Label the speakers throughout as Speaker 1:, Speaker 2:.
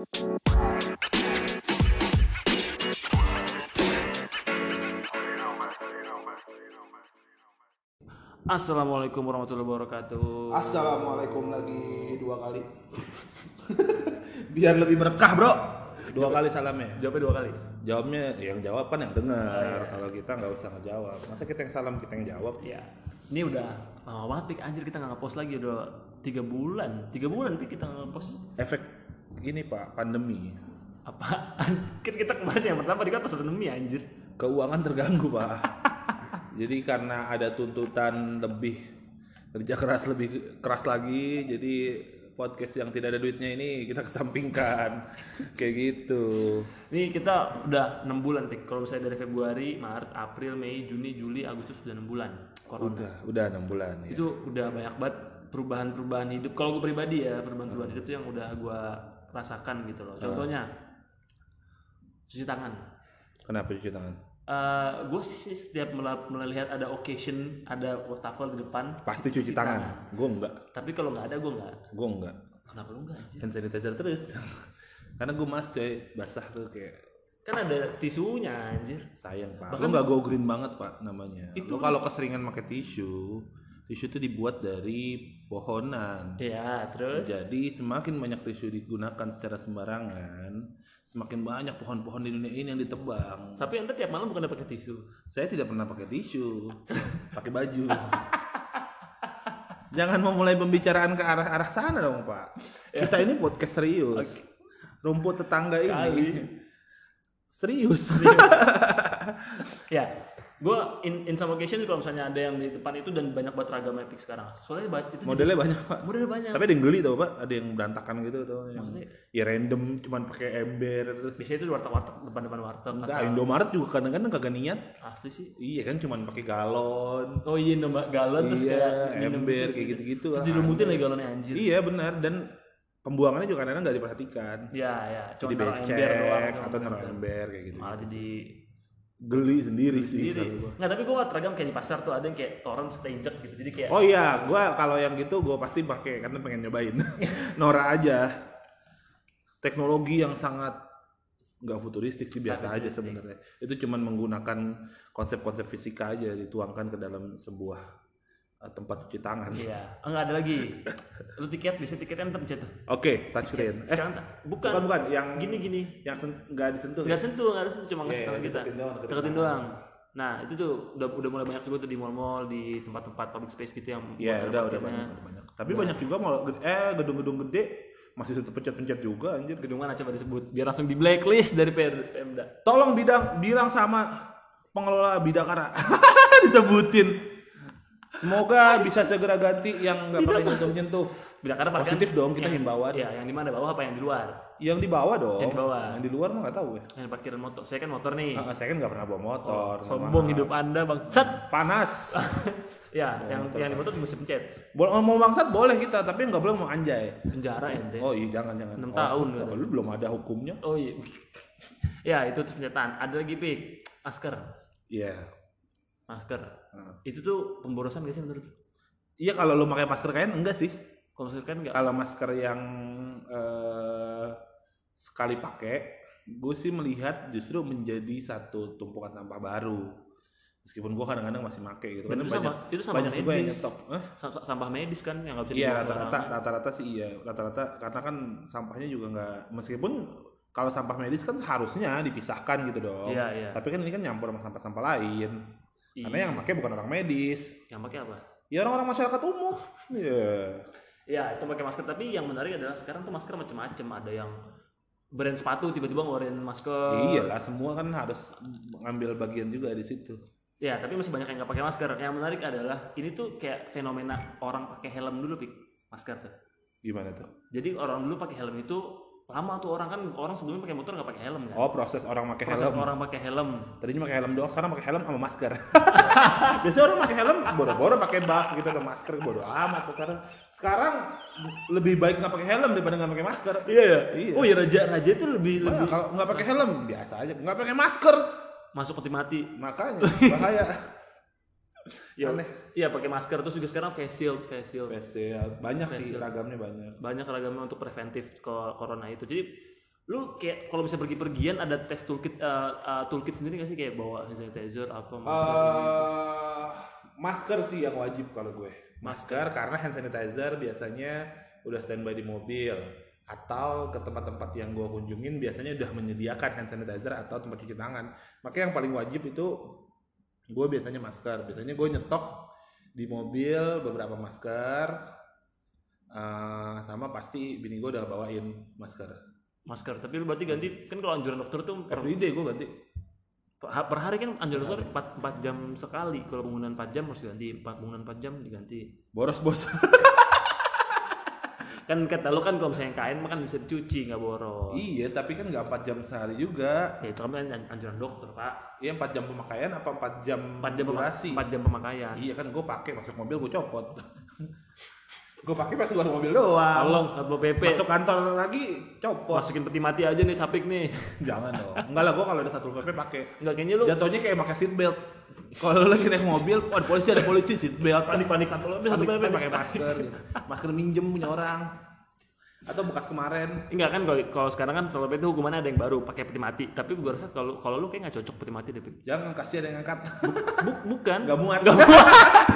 Speaker 1: Assalamualaikum warahmatullahi wabarakatuh.
Speaker 2: Assalamualaikum lagi dua kali. Biar lebih berkah bro. Dua kali salamnya.
Speaker 1: Jawabnya dua kali.
Speaker 2: Jawabnya yang jawab kan yang dengar. Kalau kita nggak usah ngejawab. Masa kita yang salam kita yang jawab?
Speaker 1: Iya. Ini udah lama banget pik anjir kita nggak ngepost lagi udah tiga bulan. Tiga bulan pik kita nggak ngepost
Speaker 2: Efek ini pak pandemi.
Speaker 1: apa? kan kita kemarin yang pertama di atas pandemi anjir.
Speaker 2: Keuangan terganggu pak. jadi karena ada tuntutan lebih kerja keras lebih keras lagi. Jadi podcast yang tidak ada duitnya ini kita kesampingkan kayak gitu.
Speaker 1: Ini kita udah enam bulan pik. Kalau misalnya dari Februari, Maret, April, Mei, Juni, Juli, Agustus udah enam bulan. Corona.
Speaker 2: Udah udah enam bulan ya.
Speaker 1: Itu udah banyak banget perubahan-perubahan hidup. Kalau gue pribadi ya perubahan-perubahan hidup tuh yang udah gue rasakan gitu loh. Contohnya cuci tangan.
Speaker 2: Kenapa cuci tangan?
Speaker 1: gue sih setiap mel- melihat ada occasion, ada wastafel di depan,
Speaker 2: Pasti cuci tangan. Gue enggak,
Speaker 1: tapi kalau nggak ada gue nggak.
Speaker 2: gue enggak.
Speaker 1: Kenapa lu nggak anjir?
Speaker 2: Hand sanitizer terus. Karena gue mas coy, basah tuh kayak
Speaker 1: Kan ada tisunya anjir.
Speaker 2: sayang pak.
Speaker 1: Bahkan-
Speaker 2: Lu nggak go green banget pak namanya.
Speaker 1: Itu-
Speaker 2: kalau keseringan pakai tisu, tisu itu dibuat dari pohonan.
Speaker 1: Iya, terus
Speaker 2: Jadi semakin banyak tisu digunakan secara sembarangan, semakin banyak pohon-pohon di dunia ini yang ditebang.
Speaker 1: tapi anda tiap malam bukan pakai tisu.
Speaker 2: Saya tidak pernah pakai tisu, pakai baju. Jangan memulai pembicaraan ke arah arah sana dong pak. Kita ini podcast serius. Rumput tetangga
Speaker 1: Sekali.
Speaker 2: ini serius.
Speaker 1: Ya, gue in, in some occasion kalau misalnya ada yang di depan itu dan banyak banget ragam epic sekarang. Soalnya ba- itu
Speaker 2: Modelnya banyak pak.
Speaker 1: modelnya banyak.
Speaker 2: Tapi ada yang geli tau pak, ada yang berantakan gitu. Yang,
Speaker 1: Maksudnya?
Speaker 2: ya random, cuman pakai ember terus.
Speaker 1: Biasanya itu di warteg-warteg depan-depan warteg.
Speaker 2: Enggak,
Speaker 1: atau-
Speaker 2: Indomaret juga kadang-kadang kagak niat.
Speaker 1: Asli sih.
Speaker 2: Iya kan, cuman pakai galon.
Speaker 1: Oh iya nomor galon terus
Speaker 2: Iya,
Speaker 1: kayak minum
Speaker 2: ember
Speaker 1: terus
Speaker 2: kayak gitu-gitu.
Speaker 1: Terus dilumutin lagi galonnya anjir.
Speaker 2: Iya benar dan pembuangannya juga kadang-kadang nggak diperhatikan.
Speaker 1: Ya, ya.
Speaker 2: Jadi
Speaker 1: naruh
Speaker 2: becek
Speaker 1: ember doang,
Speaker 2: atau
Speaker 1: cuma
Speaker 2: naruh
Speaker 1: ember.
Speaker 2: ember kayak gitu.
Speaker 1: Malah jadi
Speaker 2: Geli sendiri sih.
Speaker 1: sendiri. Nggak, tapi gue nggak teragam kayak di pasar tuh ada yang kayak torrent kita injek gitu. Jadi kayak
Speaker 2: Oh iya, gua kalau yang gitu gua pasti pakai karena pengen nyobain. Nora aja. Teknologi yang sangat nggak futuristik sih biasa aja sebenarnya. Itu cuman menggunakan konsep-konsep fisika aja dituangkan ke dalam sebuah tempat cuci tangan.
Speaker 1: Iya, enggak ada lagi. Lu tiket bisa tiketnya ntar pencet tuh.
Speaker 2: Oke, touchscreen. Eh,
Speaker 1: Sekarang bukan.
Speaker 2: bukan bukan yang
Speaker 1: Gini gini.
Speaker 2: yang sen- nggak disentuh.
Speaker 1: Nggak sentuh, nggak ada sentuh cuma ngasih
Speaker 2: Iya,
Speaker 1: tangan kita.
Speaker 2: deketin doang, deketin
Speaker 1: Deketin
Speaker 2: tangan.
Speaker 1: doang. Nah, itu tuh udah udah mulai banyak juga tuh di mall-mall, di tempat-tempat public space gitu yang
Speaker 2: Iya,
Speaker 1: buat
Speaker 2: udah udah banyak, udah banyak. Tapi banyak juga ged- eh gedung-gedung gede masih tetap pencet-pencet juga anjir.
Speaker 1: Gedung mana coba disebut biar langsung di blacklist dari Pemda.
Speaker 2: Tolong bidang bilang sama pengelola Bidakara disebutin. Semoga bisa segera ganti yang nggak pakai nyentuh-nyentuh.
Speaker 1: Bidakara pakai
Speaker 2: Positif dong kita himbauan.
Speaker 1: Iya, yang di mana bawah apa yang di luar?
Speaker 2: Yang di bawah dong.
Speaker 1: Yang di bawah.
Speaker 2: Yang di luar mah nggak tahu ya.
Speaker 1: Yang parkiran motor. Saya kan motor nih.
Speaker 2: Ah, saya kan nggak pernah bawa motor. nggak
Speaker 1: Sombong hidup Anda, Bang. Set.
Speaker 2: Panas.
Speaker 1: Ya, yang yang di motor bisa pencet.
Speaker 2: Boleh mau bangsat boleh kita, tapi nggak boleh mau anjay.
Speaker 1: Penjara ente.
Speaker 2: Oh iya jangan jangan.
Speaker 1: Enam
Speaker 2: Oh,
Speaker 1: tahun,
Speaker 2: oh, lu belum ada hukumnya.
Speaker 1: Oh iya. ya, itu pencetan. Ada lagi pik, masker.
Speaker 2: Iya.
Speaker 1: Masker.
Speaker 2: Heeh.
Speaker 1: Itu tuh pemborosan gak sih menurut?
Speaker 2: Iya kalau lu pakai masker kain enggak sih.
Speaker 1: Kalau masker kan enggak.
Speaker 2: Kalau masker yang eh, sekali pakai, gue sih melihat justru menjadi satu tumpukan sampah baru. Meskipun gue kadang-kadang masih make gitu.
Speaker 1: Dan itu
Speaker 2: banyak,
Speaker 1: sampah, itu sampah
Speaker 2: banyak juga yang
Speaker 1: medis.
Speaker 2: nyetok. Hah?
Speaker 1: Sa- Sampah medis kan yang nggak bisa
Speaker 2: Iya rata-rata rata-rata sih iya rata-rata karena kan sampahnya juga nggak meskipun kalau sampah medis kan harusnya dipisahkan gitu dong.
Speaker 1: Iya, iya.
Speaker 2: Tapi kan ini kan nyampur sama sampah-sampah lain. Karena
Speaker 1: Iya.
Speaker 2: yang pakai bukan orang medis.
Speaker 1: yang pakai apa?
Speaker 2: Ya orang-orang masyarakat umum. Iya.
Speaker 1: Ya, itu pakai masker. Tapi yang menarik adalah sekarang tuh masker macam-macam. Ada yang brand sepatu tiba-tiba ngeluarin masker.
Speaker 2: Iyalah semua kan harus mengambil bagian juga di situ.
Speaker 1: Ya, tapi masih banyak yang nggak pakai masker. Yang menarik adalah ini tuh kayak fenomena orang pakai helm dulu, pik masker tuh.
Speaker 2: Gimana tuh?
Speaker 1: Jadi orang dulu pakai helm itu lama tuh orang kan orang sebelumnya pakai motor nggak pakai helm kan.
Speaker 2: Oh proses orang pakai
Speaker 1: Proses
Speaker 2: helm.
Speaker 1: orang pakai helm.
Speaker 2: Tadinya pakai helm doang, sekarang pakai helm sama masker. Biasanya orang pakai helm, boro-boro pakai buff gitu atau masker, bodo amat sekarang. Sekarang lebih baik nggak pakai helm daripada nggak pakai masker.
Speaker 1: Iya ya.
Speaker 2: Iya.
Speaker 1: Oh ya raja raja itu lebih
Speaker 2: Nah,
Speaker 1: lebih
Speaker 2: kalau nggak pakai helm biasa aja, nggak pakai masker
Speaker 1: masuk peti mati.
Speaker 2: makanya bahaya.
Speaker 1: Ya,
Speaker 2: Aneh.
Speaker 1: Iya pakai masker terus juga sekarang face shield, face shield.
Speaker 2: Face shield. banyak sih
Speaker 1: Face shield.
Speaker 2: ragamnya banyak.
Speaker 1: Banyak ragamnya untuk preventif ke corona itu. Jadi lu kayak kalau bisa pergi-pergian ada tes toolkit eh, eh, toolkit sendiri gak sih kayak bawa hand sanitizer apa masker
Speaker 2: Eh, masker sih yang wajib kalau gue. Masker karena hand sanitizer biasanya udah standby di mobil atau ke tempat-tempat yang gue kunjungin biasanya udah menyediakan hand sanitizer atau tempat cuci tangan. Makanya yang paling wajib itu gue biasanya masker. Biasanya gue nyetok di mobil beberapa masker. Eh, sama pasti bini gue udah bawain masker.
Speaker 1: masker tapi lu berarti ganti kan kalau anjuran dokter tuh per,
Speaker 2: Everyday gue ganti.
Speaker 1: per hari kan anjuran dokter 4, 4 jam sekali kalau penggunaan 4 jam harus diganti 4 penggunaan 4 jam diganti
Speaker 2: Boros bos.
Speaker 1: kan kata lu kan kalau misalnya kain mah kan bisa dicuci nggak boros
Speaker 2: iya, tapi kan nggak 4 jam sehari juga.
Speaker 1: ya itu kan an- anjuran dokter pak
Speaker 2: Iya 4 jam pemakaian apa 4 jam
Speaker 1: 4 jam
Speaker 2: durasi?
Speaker 1: 4 jam pemakaian
Speaker 2: Iya kan gue pakai masuk mobil gue copot. gue pakai pas keluar mobil doang.
Speaker 1: tolong satpol pp
Speaker 2: Masuk kantor lagi copot.
Speaker 1: masukin peti mati aja nih sapik nih
Speaker 2: Jangan dong. Enggak lah gue kalau ada satu PP pakai.
Speaker 1: nggak kayaknya lu
Speaker 2: Jatuhnya kayak pakai seat belt. Kalau lagi naik mobil, oh ada polisi ada polisi seat belt.
Speaker 1: Panik-panik.
Speaker 2: satu PP satu
Speaker 1: Panik-panik.
Speaker 2: pakai masker. Gitu. Masker minjem punya orang. Atau bekas kemarin.
Speaker 1: Enggak kan kalau sekarang kan pp itu hukumannya ada yang baru pakai peti mati tapi gua rasa kalau kalau lu kayak nggak cocok peti mati deh.
Speaker 2: Jangan kasih ada yang angkat.
Speaker 1: Buk, bukan
Speaker 2: Gak muat.
Speaker 1: Nggak muat.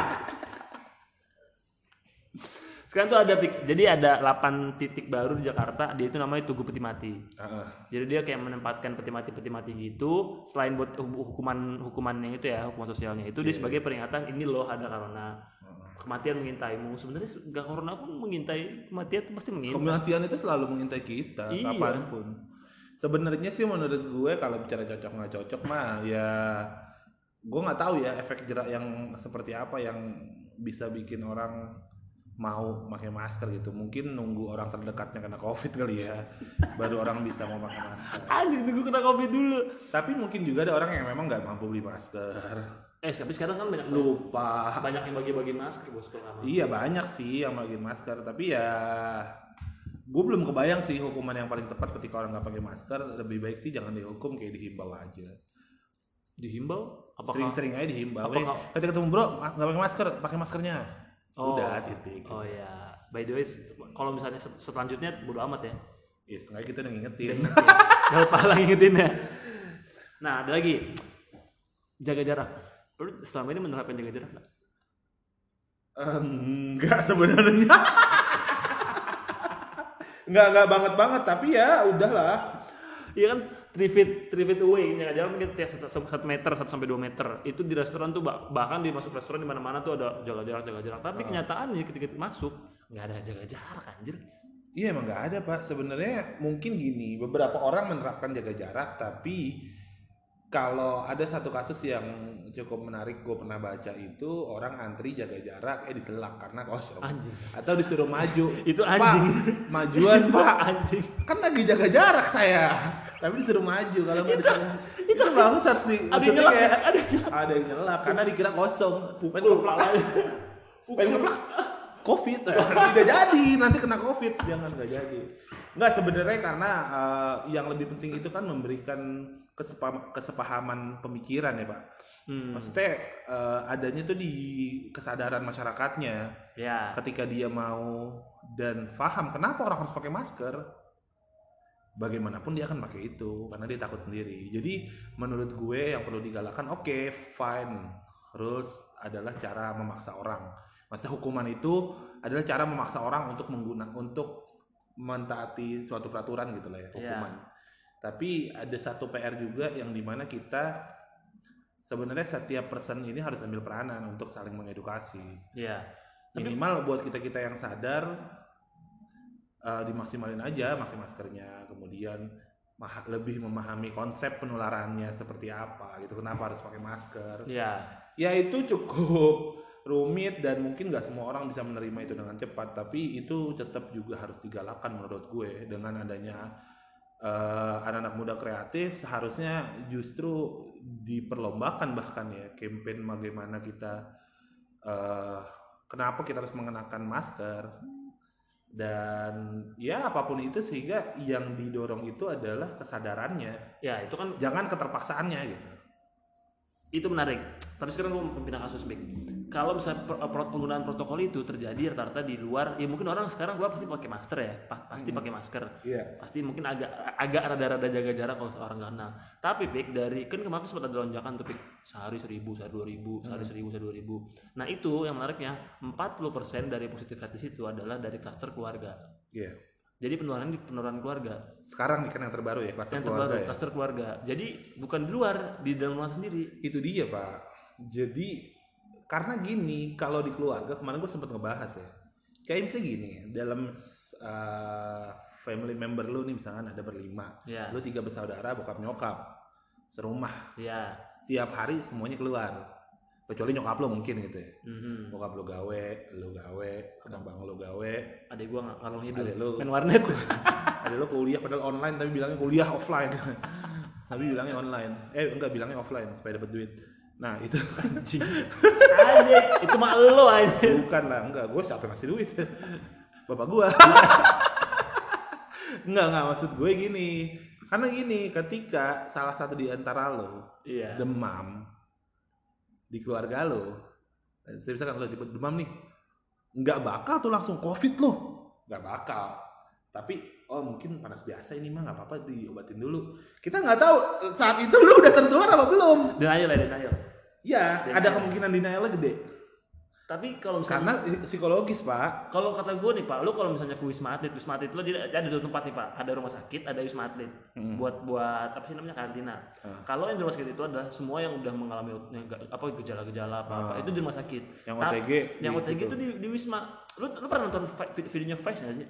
Speaker 1: Sekarang tuh ada jadi ada 8 titik baru di Jakarta dia itu namanya Tugu Peti Mati
Speaker 2: Heeh.
Speaker 1: jadi dia kayak menempatkan peti mati peti mati gitu selain buat hu- hukuman hukuman yang itu ya hukuman sosialnya itu dia sebagai peringatan ini loh ada corona kematian mengintaimu sebenarnya se- nggak corona pun mengintai kematian itu pasti mengintai
Speaker 2: Kematian itu selalu mengintai kita
Speaker 1: Iya.
Speaker 2: kapan pun. Sebenarnya sih menurut gue kalau bicara cocok nggak cocok mah ya gue nggak tahu ya efek jerak yang seperti apa yang bisa bikin orang mau pakai masker gitu. Mungkin nunggu orang terdekatnya kena covid kali ya, baru orang bisa mau pakai masker.
Speaker 1: anjing tunggu kena covid dulu
Speaker 2: Tapi mungkin juga ada orang yang memang nggak mampu beli masker,
Speaker 1: eh tapi sekarang kan banyak
Speaker 2: lupa.
Speaker 1: banyak yang bagi-bagi masker bos kalau.
Speaker 2: Iya banyak sih yang pakai masker, tapi ya gue belum kebayang sih hukuman yang paling tepat ketika orang nggak pakai masker. Lebih baik sih jangan dihukum kayak dihimbau aja.
Speaker 1: dihimbau apakah
Speaker 2: Sering-sering aja dihimbau.
Speaker 1: apakah-
Speaker 2: ketika ketemu bro nggak pakai masker, pakai maskernya.
Speaker 1: Oh.
Speaker 2: Udah titik.
Speaker 1: Oh ya, by the way, kalau misalnya selanjutnya bodo amat ya.
Speaker 2: Ya, sengaja kita udah ngingetin.
Speaker 1: Gak lupa lah ngingetin ya. Nah, ada lagi jaga jarak. Lu selama ini menerapkan jaga jarak nggak?
Speaker 2: Enggak sebenarnya. Enggak enggak banget banget, tapi ya udahlah.
Speaker 1: Iya kan, three feet, three feet away jaga jarak mungkin tiap satu, satu meter, satu sampai dua meter. Itu di restoran tuh bah- bahkan di masuk restoran di mana-mana tuh ada jaga jarak, jaga jarak. Tapi kenyataannya ketika masuk nggak ada jaga jarak anjir.
Speaker 2: Iya emang nggak ada pak. Sebenarnya mungkin gini, beberapa orang menerapkan jaga jarak, tapi kalau ada satu kasus yang cukup menarik gue pernah baca itu orang antri jaga jarak eh diselak karena kosong.
Speaker 1: Anjing.
Speaker 2: atau disuruh maju.
Speaker 1: Itu
Speaker 2: Pak,
Speaker 1: anjing.
Speaker 2: majuan pak.
Speaker 1: Anjing.
Speaker 2: kan lagi jaga jarak saya. Tapi disuruh maju kalau nggak diselak itu bangsat sih.
Speaker 1: Ada yang nyelak
Speaker 2: kayak-
Speaker 1: ya? Ada
Speaker 2: ada yang nyelak karena dikira kosong.
Speaker 1: Pukul.
Speaker 2: pengen ngeplak covid. Tidak jadi. Nanti kena covid. Jangan nggak jadi. Nggak sebenarnya karena eh, yang lebih penting itu kan memberikan kesepa- kesepahaman pemikiran ya pak.
Speaker 1: Hmm.
Speaker 2: maksudnya eh, adanya tuh di kesadaran masyarakatnya
Speaker 1: Ya.
Speaker 2: ketika dia mau dan paham kenapa orang harus pakai masker bagaimanapun dia akan pakai itu karena dia takut sendiri. Jadi menurut gue yang perlu digalakkan oke fine rules adalah cara memaksa orang. Maksudnya hukuman itu adalah cara memaksa orang untuk mengguna untuk mentaati suatu peraturan gitu lah ya. hukuman tapi ada satu PR juga yang di mana kita sebenarnya setiap person ini harus ambil peranan untuk saling mengedukasi
Speaker 1: Ya. Tapi-
Speaker 2: minimal buat kita kita yang sadar eh, dimaksimalin aja pakai maskernya kemudian maha- lebih memahami konsep penularannya seperti apa gitu kenapa harus pakai masker
Speaker 1: Ya.
Speaker 2: ya itu cukup rumit dan mungkin nggak semua orang bisa menerima itu dengan cepat tapi itu tetap juga harus digalakkan menurut gue dengan adanya eh, anak-anak muda kreatif seharusnya justru diperlombakan bahkan ya campaign bagaimana kita eh, kenapa kita harus mengenakan masker dan ya apa pun itu sehingga yang didorong itu adalah kesadarannya
Speaker 1: Ya, itu kan
Speaker 2: jangan keterpaksaannya gitu
Speaker 1: itu menarik. Tapi sekarang gue mau pindah kasus Big. Kalau misalnya pro- penggunaan protokol itu terjadi rata-rata di luar ya mungkin orang sekarang keluar pasti pakai masker ya pa- pasti pakai masker.
Speaker 2: Iya.
Speaker 1: pasti mungkin agak agak rada-rada jaga jarak kalau orang nggak kenal. Tapi pik dari kan kemarin sempat ada lonjakan tuh pik sehari seribu sehari dua ribu sehari seribu sehari dua ribu. Nah itu yang menariknya 40% dari positif rate itu adalah dari klaster keluarga.
Speaker 2: Iya.
Speaker 1: jadi penularan di penularan keluarga.
Speaker 2: Sekarang nih kan yang terbaru ya kluster
Speaker 1: yang
Speaker 2: keluarga
Speaker 1: terbaru
Speaker 2: ya.
Speaker 1: klaster keluarga. Jadi bukan di luar di dalam rumah sendiri.
Speaker 2: Itu dia pak. Jadi karena gini, kalau di keluarga kemarin gue sempet ngebahas ya. Kayak misalnya gini, dalam uh, family member lu nih misalkan ada berlima,
Speaker 1: ya
Speaker 2: lu tiga bersaudara, bokap nyokap, serumah,
Speaker 1: ya
Speaker 2: setiap hari semuanya keluar. Kecuali nyokap lu mungkin gitu ya.
Speaker 1: Mhm.
Speaker 2: Bokap lu gawe, lu gawe, abang lu gawe,
Speaker 1: adek gua nggak ngalong hidup
Speaker 2: adek lu,
Speaker 1: main warnet
Speaker 2: adek lu kuliah padahal online tapi bilangnya kuliah offline. tapi bilangnya online. Eh enggak bilangnya offline supaya dapat duit. Nah itu
Speaker 1: anjing anjing itu mah lo anjing
Speaker 2: Bukan lah, enggak. Gue siapa ngasih duit? Bapak gua. enggak, enggak. Maksud gue gini. Karena gini, ketika salah satu di antara lo
Speaker 1: iya
Speaker 2: demam di keluarga lo, saya misalkan lo tipe demam nih, nggak bakal tuh langsung covid lo, nggak bakal. Tapi oh mungkin panas biasa ini mah nggak apa-apa diobatin dulu. Kita nggak tahu saat itu lo udah tertular apa belum.
Speaker 1: denial ya denial
Speaker 2: Ya,
Speaker 1: Denial.
Speaker 2: ada kemungkinan denialnya gede.
Speaker 1: tapi kalau
Speaker 2: Karena
Speaker 1: misalnya
Speaker 2: psikologis pak.
Speaker 1: kalau kata gue nih pak lu kalau misalnya ke wisma atlet wisma atlet lo ada dua tempat nih pak ada rumah sakit ada wisma atlet
Speaker 2: Hmm.
Speaker 1: buat buat apa sih namanya karantina
Speaker 2: Ah.
Speaker 1: kalau yang di rumah sakit itu adalah semua yang udah mengalami yang apa gejala-gejala apa apa
Speaker 2: Ah.
Speaker 1: itu di rumah sakit
Speaker 2: Yang OTG.
Speaker 1: yang OTG itu di, di wisma lu lu pernah nonton vi- vid- videonya Vice nggak sih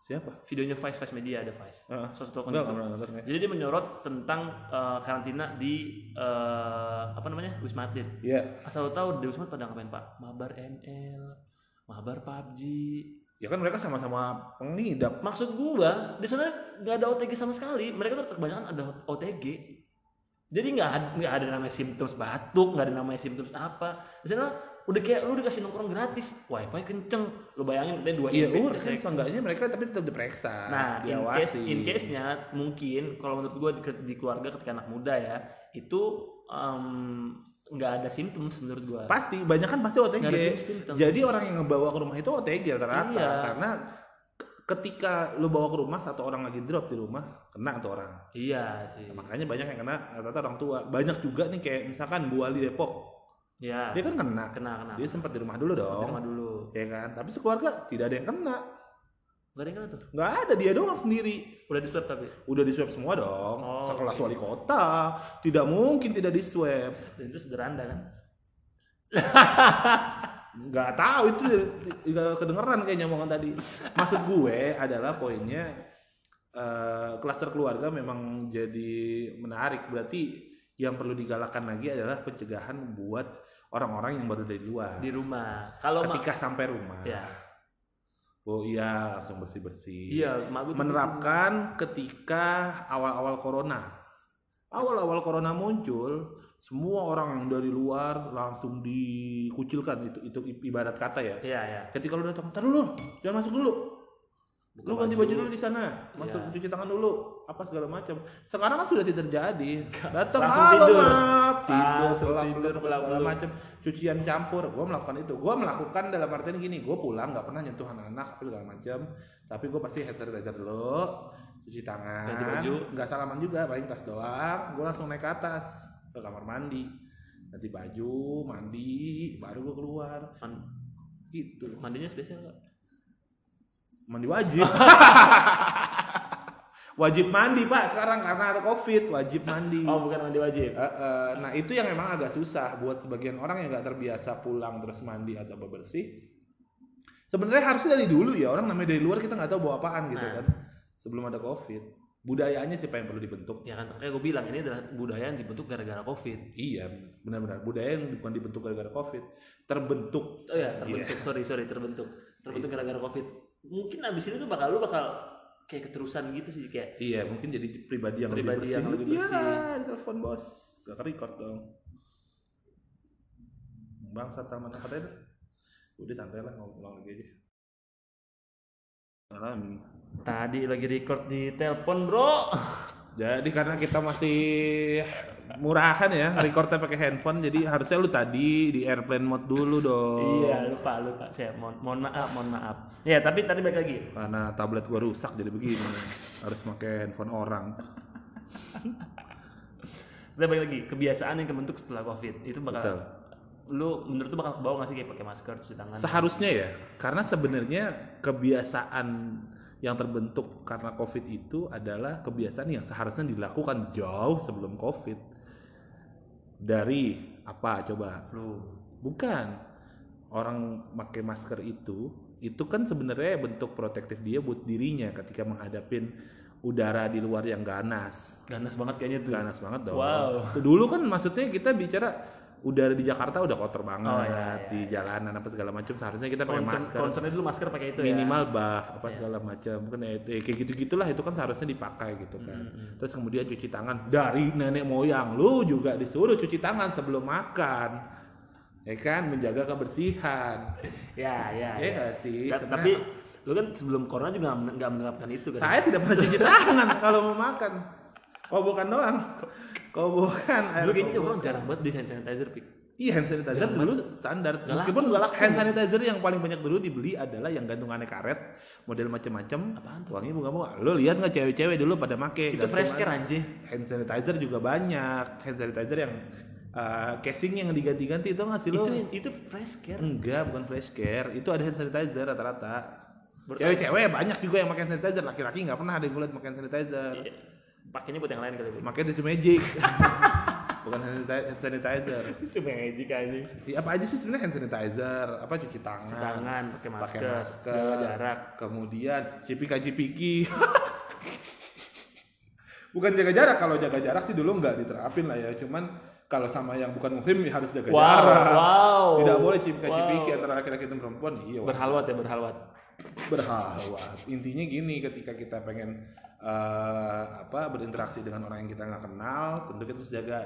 Speaker 2: Siapa?
Speaker 1: videonya Vice Vice Media ada Vice
Speaker 2: Heeh.
Speaker 1: salah satu akun
Speaker 2: Enggak, enggak ya.
Speaker 1: Jadi dia menyorot tentang eh, karantina di eh, apa namanya Wisma Atlet.
Speaker 2: Iya.
Speaker 1: Asal lo tahu di Wisma pada ngapain Pak? Mabar ML, mabar PUBG.
Speaker 2: Ya kan mereka sama-sama pengidap.
Speaker 1: Maksud gua di sana nggak ada OTG sama sekali. Mereka tuh kebanyakan ada OTG. Jadi nggak ada nggak ada namanya simptoms batuk, nggak ada namanya simptoms apa. Di sana udah kayak lu dikasih nongkrong gratis, wifi kenceng. Lu bayangin katanya dua
Speaker 2: Iya,
Speaker 1: MB,
Speaker 2: udah
Speaker 1: udah
Speaker 2: kan seenggaknya mereka tapi tetap diperiksa,
Speaker 1: Nah, in case
Speaker 2: diawasi.
Speaker 1: in case-nya mungkin kalau menurut gue di, di keluarga ketika anak muda ya itu em, nggak ada simptom menurut gue.
Speaker 2: Pasti, banyak kan pasti OTG. Jadi orang yang ngebawa ke rumah itu OTG rata-rata
Speaker 1: Iya.
Speaker 2: karena ketika lu bawa ke rumah satu orang lagi drop di rumah kena tuh orang.
Speaker 1: Iya sih.
Speaker 2: Makanya banyak yang kena rata-rata orang tua. Banyak juga nih kayak misalkan Bu Ali Depok.
Speaker 1: Ya.
Speaker 2: Dia kan kena.
Speaker 1: Kena kena.
Speaker 2: Dia sempat di rumah dulu
Speaker 1: Di
Speaker 2: dong.
Speaker 1: rumah dulu.
Speaker 2: Ya kan? Tapi sekeluarga tidak ada yang kena.
Speaker 1: Gak ada yang kena tuh.
Speaker 2: Nggak ada dia doang sendiri.
Speaker 1: Udah di swab tapi.
Speaker 2: Udah di swab semua dong.
Speaker 1: Oh,
Speaker 2: Sekelas
Speaker 1: oke.
Speaker 2: wali kota. Tidak mungkin tidak di swab.
Speaker 1: Dan itu sederhana kan.
Speaker 2: Nggak tahu itu nggak kedengeran kayaknya omongan tadi. Maksud gue adalah poinnya eh, klaster keluarga memang jadi menarik. Berarti yang perlu digalakkan lagi adalah pencegahan buat orang-orang yang baru dari luar.
Speaker 1: Di rumah. Kalau
Speaker 2: Ketika sampai rumah.
Speaker 1: ya.
Speaker 2: Oh iya langsung bersih-bersih.
Speaker 1: Iya, mak
Speaker 2: menerapkan ketika awal-awal corona. Awal-awal corona muncul, semua orang yang dari luar langsung dikucilkan itu itu ibarat kata ya.
Speaker 1: Iya, iya.
Speaker 2: Ketika lu datang, "Tar dulu, jangan masuk dulu.
Speaker 1: Buka
Speaker 2: Lu ganti baju dulu di sana, masuk
Speaker 1: Iya.
Speaker 2: cuci tangan dulu, apa segala macam." Sekarang kan sudah tidak terjadi. Datang,
Speaker 1: Langsung
Speaker 2: "Halo,
Speaker 1: tidur."
Speaker 2: maaf." tidur, pelak,
Speaker 1: tidur,
Speaker 2: segala macam. Cucian campur, gue melakukan itu. Gue melakukan dalam artian gini, gue pulang nggak pernah nyentuh anak-anak apa segala macam. Tapi gue pasti hand sanitizer dulu, cuci tangan,
Speaker 1: Ganti baju.
Speaker 2: nggak salaman juga, paling tas doang. Gue langsung naik ke atas ke kamar mandi, ganti baju, mandi, baru gue keluar.
Speaker 1: Man-
Speaker 2: Gitu,
Speaker 1: mandinya spesial nggak?
Speaker 2: mandi wajib. wajib mandi pak sekarang karena ada covid, wajib mandi.
Speaker 1: Oh, bukan mandi wajib.
Speaker 2: Eh, eh, nah itu yang memang agak susah buat sebagian orang yang nggak terbiasa pulang terus mandi atau bebersih. Sebenarnya harusnya dari dulu ya orang namanya dari luar kita nggak tahu bawa apaan gitu
Speaker 1: Nah.
Speaker 2: kan. Sebelum ada covid, budayanya siapa yang perlu dibentuk?
Speaker 1: Ya kan, kayak gue bilang ini adalah budaya yang dibentuk gara-gara covid.
Speaker 2: Iya, benar-benar budaya yang bukan dibentuk gara-gara covid, terbentuk.
Speaker 1: Oh ya, terbentuk. Sorry, sorry, terbentuk. Terbentuk gara-gara covid. Mungkin abis ini tuh bakal lu bakal kayak keterusan gitu sih kayak
Speaker 2: Iya, mungkin jadi pribadi yang
Speaker 1: Pribadi
Speaker 2: lebih bersih.
Speaker 1: yang lebih
Speaker 2: Iya,
Speaker 1: bersih.
Speaker 2: telepon bos, gak record dong. Bangsat sama anak katanya. Udah santai lah, mau pulang lagi aja. Salam.
Speaker 1: Tadi lagi record di telepon, Bro.
Speaker 2: Jadi karena kita masih murahan ya, recordnya pakai handphone. Jadi harusnya lu tadi di airplane mode dulu dong.
Speaker 1: Iya, lupa lupa. Saya mohon, mohon maaf, mohon maaf. Ya, tapi tadi balik lagi.
Speaker 2: Karena tablet gua rusak jadi begini. Harus pakai handphone orang.
Speaker 1: Kita balik lagi, kebiasaan yang kebentuk setelah Covid itu bakal
Speaker 2: Betul.
Speaker 1: lu menurut lu bakal ke bawah nggak sih kayak pakai masker, cuci tangan?
Speaker 2: Seharusnya ya, karena sebenarnya kebiasaan yang terbentuk karena COVID itu adalah kebiasaan yang seharusnya dilakukan jauh sebelum COVID. Dari apa coba?
Speaker 1: Flu.
Speaker 2: Bukan. Orang pakai masker itu, itu kan sebenarnya bentuk protektif dia buat dirinya ketika menghadapin udara di luar yang ganas.
Speaker 1: Ganas banget kayaknya tuh.
Speaker 2: Ganas banget dong.
Speaker 1: Wow.
Speaker 2: Dulu kan maksudnya kita bicara udara di Jakarta udah kotor banget
Speaker 1: Oh, iya, iya,
Speaker 2: di jalanan apa segala macam seharusnya kita pakai masker
Speaker 1: concernnya dulu masker pakai itu ya.
Speaker 2: minimal buff apa
Speaker 1: Iya.
Speaker 2: segala macam bukan ya, ya kayak gitu gitulah itu kan seharusnya dipakai gitu kan
Speaker 1: Mm-mm.
Speaker 2: terus kemudian cuci tangan dari nenek moyang lu juga disuruh cuci tangan sebelum makan ya kan menjaga kebersihan
Speaker 1: Ya, ya.
Speaker 2: ya
Speaker 1: ya.
Speaker 2: nggak sih Sebenarnya
Speaker 1: tapi lu kan sebelum corona juga nggak men- nggak menerapkan itu kan?
Speaker 2: saya tidak pernah cuci tangan kalau mau makan kobokan doang kobokan air
Speaker 1: Dulu kayaknya orang jarang banget di hand sanitizer, Pik.
Speaker 2: Iya hand sanitizer
Speaker 1: Jangan.
Speaker 2: dulu standar.
Speaker 1: Nggak
Speaker 2: Meskipun
Speaker 1: laku, laku.
Speaker 2: hand sanitizer yang paling banyak dulu dibeli adalah yang gantungannya karet, model macam-macam.
Speaker 1: Apaan tuh?
Speaker 2: Wangi bunga bunga. Lo lihat nggak cewek-cewek dulu pada make?
Speaker 1: Itu fresh care anjir.
Speaker 2: Hand sanitizer juga banyak. Hand sanitizer yang uh, casing yang diganti-ganti itu nggak sih lo?
Speaker 1: Itu itu fresh care.
Speaker 2: Enggak, bukan fresh care. Itu ada hand sanitizer rata-rata. Cewek-cewek banyak juga yang pakai hand sanitizer. Laki-laki nggak pernah ada yang gue liat hand sanitizer.
Speaker 1: Iya. Pakainya buat yang lain kali.
Speaker 2: Makanya tisu magic. bukan hand sanitizer-.
Speaker 1: Itu magic anjing.
Speaker 2: Ya, apa aja sih sebenarnya hand sanitizer, apa cuci tangan,
Speaker 1: Cuci tangan, pakai
Speaker 2: pakai
Speaker 1: masker,
Speaker 2: masker,
Speaker 1: jaga jarak.
Speaker 2: kemudian cipika cipiki. bukan jaga jarak, kalau jaga jarak sih dulu nggak diterapin lah ya, cuman kalau sama yang bukan muhrim ya harus jaga
Speaker 1: Wow,
Speaker 2: jarak.
Speaker 1: wow.
Speaker 2: Tidak boleh cipika cipiki
Speaker 1: Wow.
Speaker 2: antara laki-laki dan perempuan. Iya,
Speaker 1: Berhalwat ya, berhalwat.
Speaker 2: berhalwat. Intinya gini, ketika kita pengen eh, apa berinteraksi dengan orang yang kita nggak kenal, tentu kita harus jaga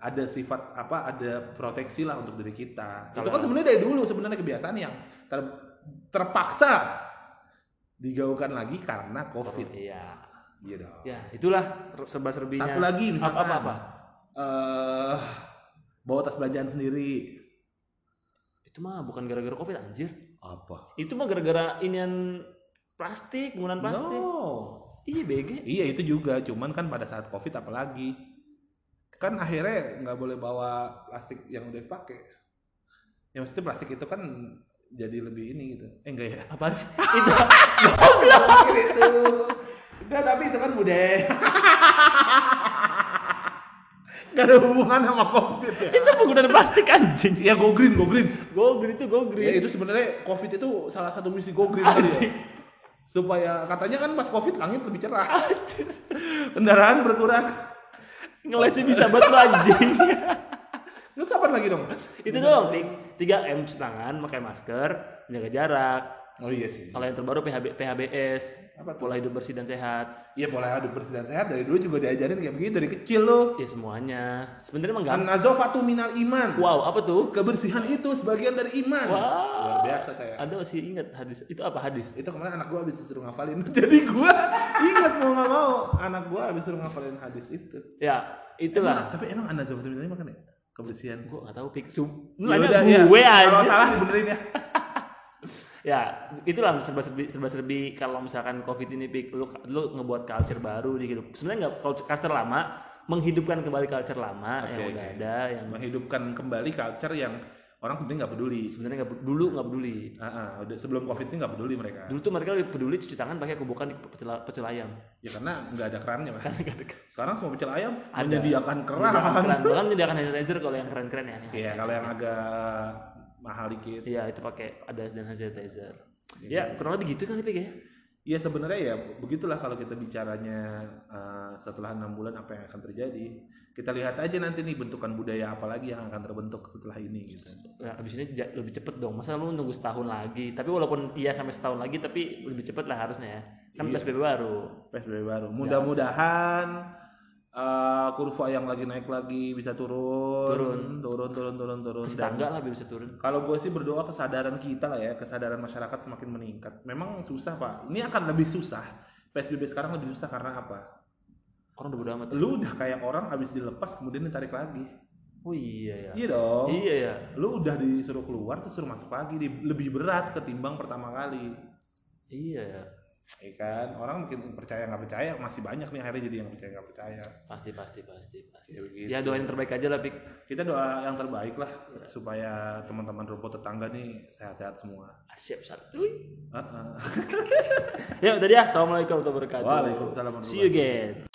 Speaker 2: ada sifat apa ada proteksi lah untuk diri kita. Itu
Speaker 1: Kalau-
Speaker 2: kan sebenarnya dari dulu sebenarnya kebiasaan yang ter- terpaksa digaungkan lagi karena covid.
Speaker 1: Iya.
Speaker 2: Iya dong.
Speaker 1: Ya, itulah serba-serbinya.
Speaker 2: Satu lagi misalkan
Speaker 1: apa apa?
Speaker 2: eh, bawa tas belanjaan sendiri.
Speaker 1: Itu mah bukan gara-gara Covid anjir.
Speaker 2: Apa?
Speaker 1: Itu mah gara-gara inian plastik, penggunaan plastik.
Speaker 2: No.
Speaker 1: Iya, BG.
Speaker 2: Iya itu juga, cuman kan pada saat covid apalagi kan akhirnya nggak boleh bawa plastik yang udah dipakai. Ya maksudnya plastik itu kan jadi lebih ini gitu. Eh enggak ya?
Speaker 1: Apaan sih? itu
Speaker 2: Plastik itu. Enggak, tapi itu kan budaya. Gak ada hubungan sama covid ya.
Speaker 1: itu penggunaan plastik anjing.
Speaker 2: Ya go green, go green.
Speaker 1: Go green itu go green.
Speaker 2: Ya itu sebenarnya covid itu salah satu misi go green tadi ya. Supaya katanya kan pas covid langit lebih cerah. Kendaraan berkurang.
Speaker 1: Ngelesnya bisa banget anjing.
Speaker 2: Lu kapan lagi dong?
Speaker 1: itu Pik. 3M cuci tangan, pakai masker, menjaga jarak.
Speaker 2: Oh iya sih.
Speaker 1: Kalau yang terbaru PHB, PHBS,
Speaker 2: Apa tuh?
Speaker 1: pola hidup bersih dan sehat.
Speaker 2: Iya pola hidup bersih dan sehat dari dulu juga diajarin kayak begitu dari kecil loh.
Speaker 1: Ya semuanya. Sebenarnya emang gampang.
Speaker 2: An-nazafatu minal iman.
Speaker 1: Wow, apa tuh?
Speaker 2: Kebersihan itu sebagian dari iman.
Speaker 1: Wow.
Speaker 2: Luar biasa saya.
Speaker 1: Ada masih ingat hadis. Itu apa hadis?
Speaker 2: Itu kemarin anak gua habis disuruh ngafalin. Jadi gua ingat mau nggak mau anak gua habis disuruh ngafalin hadis itu.
Speaker 1: Ya,
Speaker 2: Emang,
Speaker 1: itulah.
Speaker 2: tapi emang an-nazafatu minal iman kan ya? Kebersihan.
Speaker 1: Gue gak tahu pik. Lu
Speaker 2: Ya
Speaker 1: nanya
Speaker 2: udah, ya.
Speaker 1: gue
Speaker 2: Kalau
Speaker 1: aja.
Speaker 2: salah dibenerin ya.
Speaker 1: Ya, itulah serba-serbi serba-serbi kalau misalkan Covid ini pik lu lu ngebuat culture baru di hidup. Sebenarnya nggak culture, culture lama, menghidupkan kembali culture lama
Speaker 2: Oke,
Speaker 1: yang udah ada yang
Speaker 2: Menghidupkan kembali culture yang orang sebenarnya nggak peduli.
Speaker 1: sebenarnya nggak dulu nggak peduli.
Speaker 2: Ah, udah sebelum covid ini nggak peduli mereka.
Speaker 1: Dulu tuh mereka lebih peduli cuci tangan pakai kubukan di pecel, pecel ayam.
Speaker 2: Ya karena nggak ada kerannya.
Speaker 1: Kan
Speaker 2: Sekarang semua pecel ayam
Speaker 1: Ada.
Speaker 2: menyediakan keran.
Speaker 1: Menyediakan keran. Bahkan menyediakan hand sanitizer kalau yang keren-keren ya.
Speaker 2: Iya, kalau yang agak mahal dikit.
Speaker 1: Iya, itu pakai ada dan sanitizer.
Speaker 2: Iya.
Speaker 1: Ya, kurang lebih gitu kan Pik ya.
Speaker 2: Iya sebenarnya ya begitulah kalau kita bicaranya uh, setelah enam bulan apa yang akan terjadi. Kita lihat aja nanti nih bentukan budaya apa lagi yang akan terbentuk setelah ini gitu.
Speaker 1: Ya, abis ini lebih cepet dong. Masa lu nunggu setahun lagi? Tapi walaupun iya sampai setahun lagi, tapi lebih cepet lah harusnya ya. Kan
Speaker 2: Iya.
Speaker 1: PSBB baru.
Speaker 2: PSBB baru. Mudah-mudahan uh, kurva yang lagi naik lagi bisa turun,
Speaker 1: Turun.
Speaker 2: turun, turun, turun, turun.
Speaker 1: Tangga lah bisa turun.
Speaker 2: Kalau gue sih berdoa kesadaran kita lah ya, kesadaran masyarakat semakin meningkat. Memang susah pak. Ini akan lebih susah. PSBB sekarang lebih susah karena apa?
Speaker 1: orang udah amat
Speaker 2: Lu udah kayak orang habis dilepas kemudian ditarik lagi.
Speaker 1: oh iya ya
Speaker 2: Iya dong.
Speaker 1: iya ya
Speaker 2: Lu udah disuruh keluar terus suruh masuk lagi lebih berat ketimbang pertama kali.
Speaker 1: iya ya
Speaker 2: Iya kan? Orang mungkin percaya nggak percaya masih banyak nih akhirnya jadi yang percaya nggak percaya.
Speaker 1: pasti pasti pasti pasti
Speaker 2: Ya, begitu.
Speaker 1: ya doain yang terbaik aja lah pik
Speaker 2: Kita doa yang terbaik lah supaya teman-teman rumput tetangga nih sehat-sehat semua.
Speaker 1: Siap
Speaker 2: Uh-uh.
Speaker 1: ya udah ya assalamualaikum warahmatullahi wabarakatuh
Speaker 2: Waalaikumsalam
Speaker 1: see you again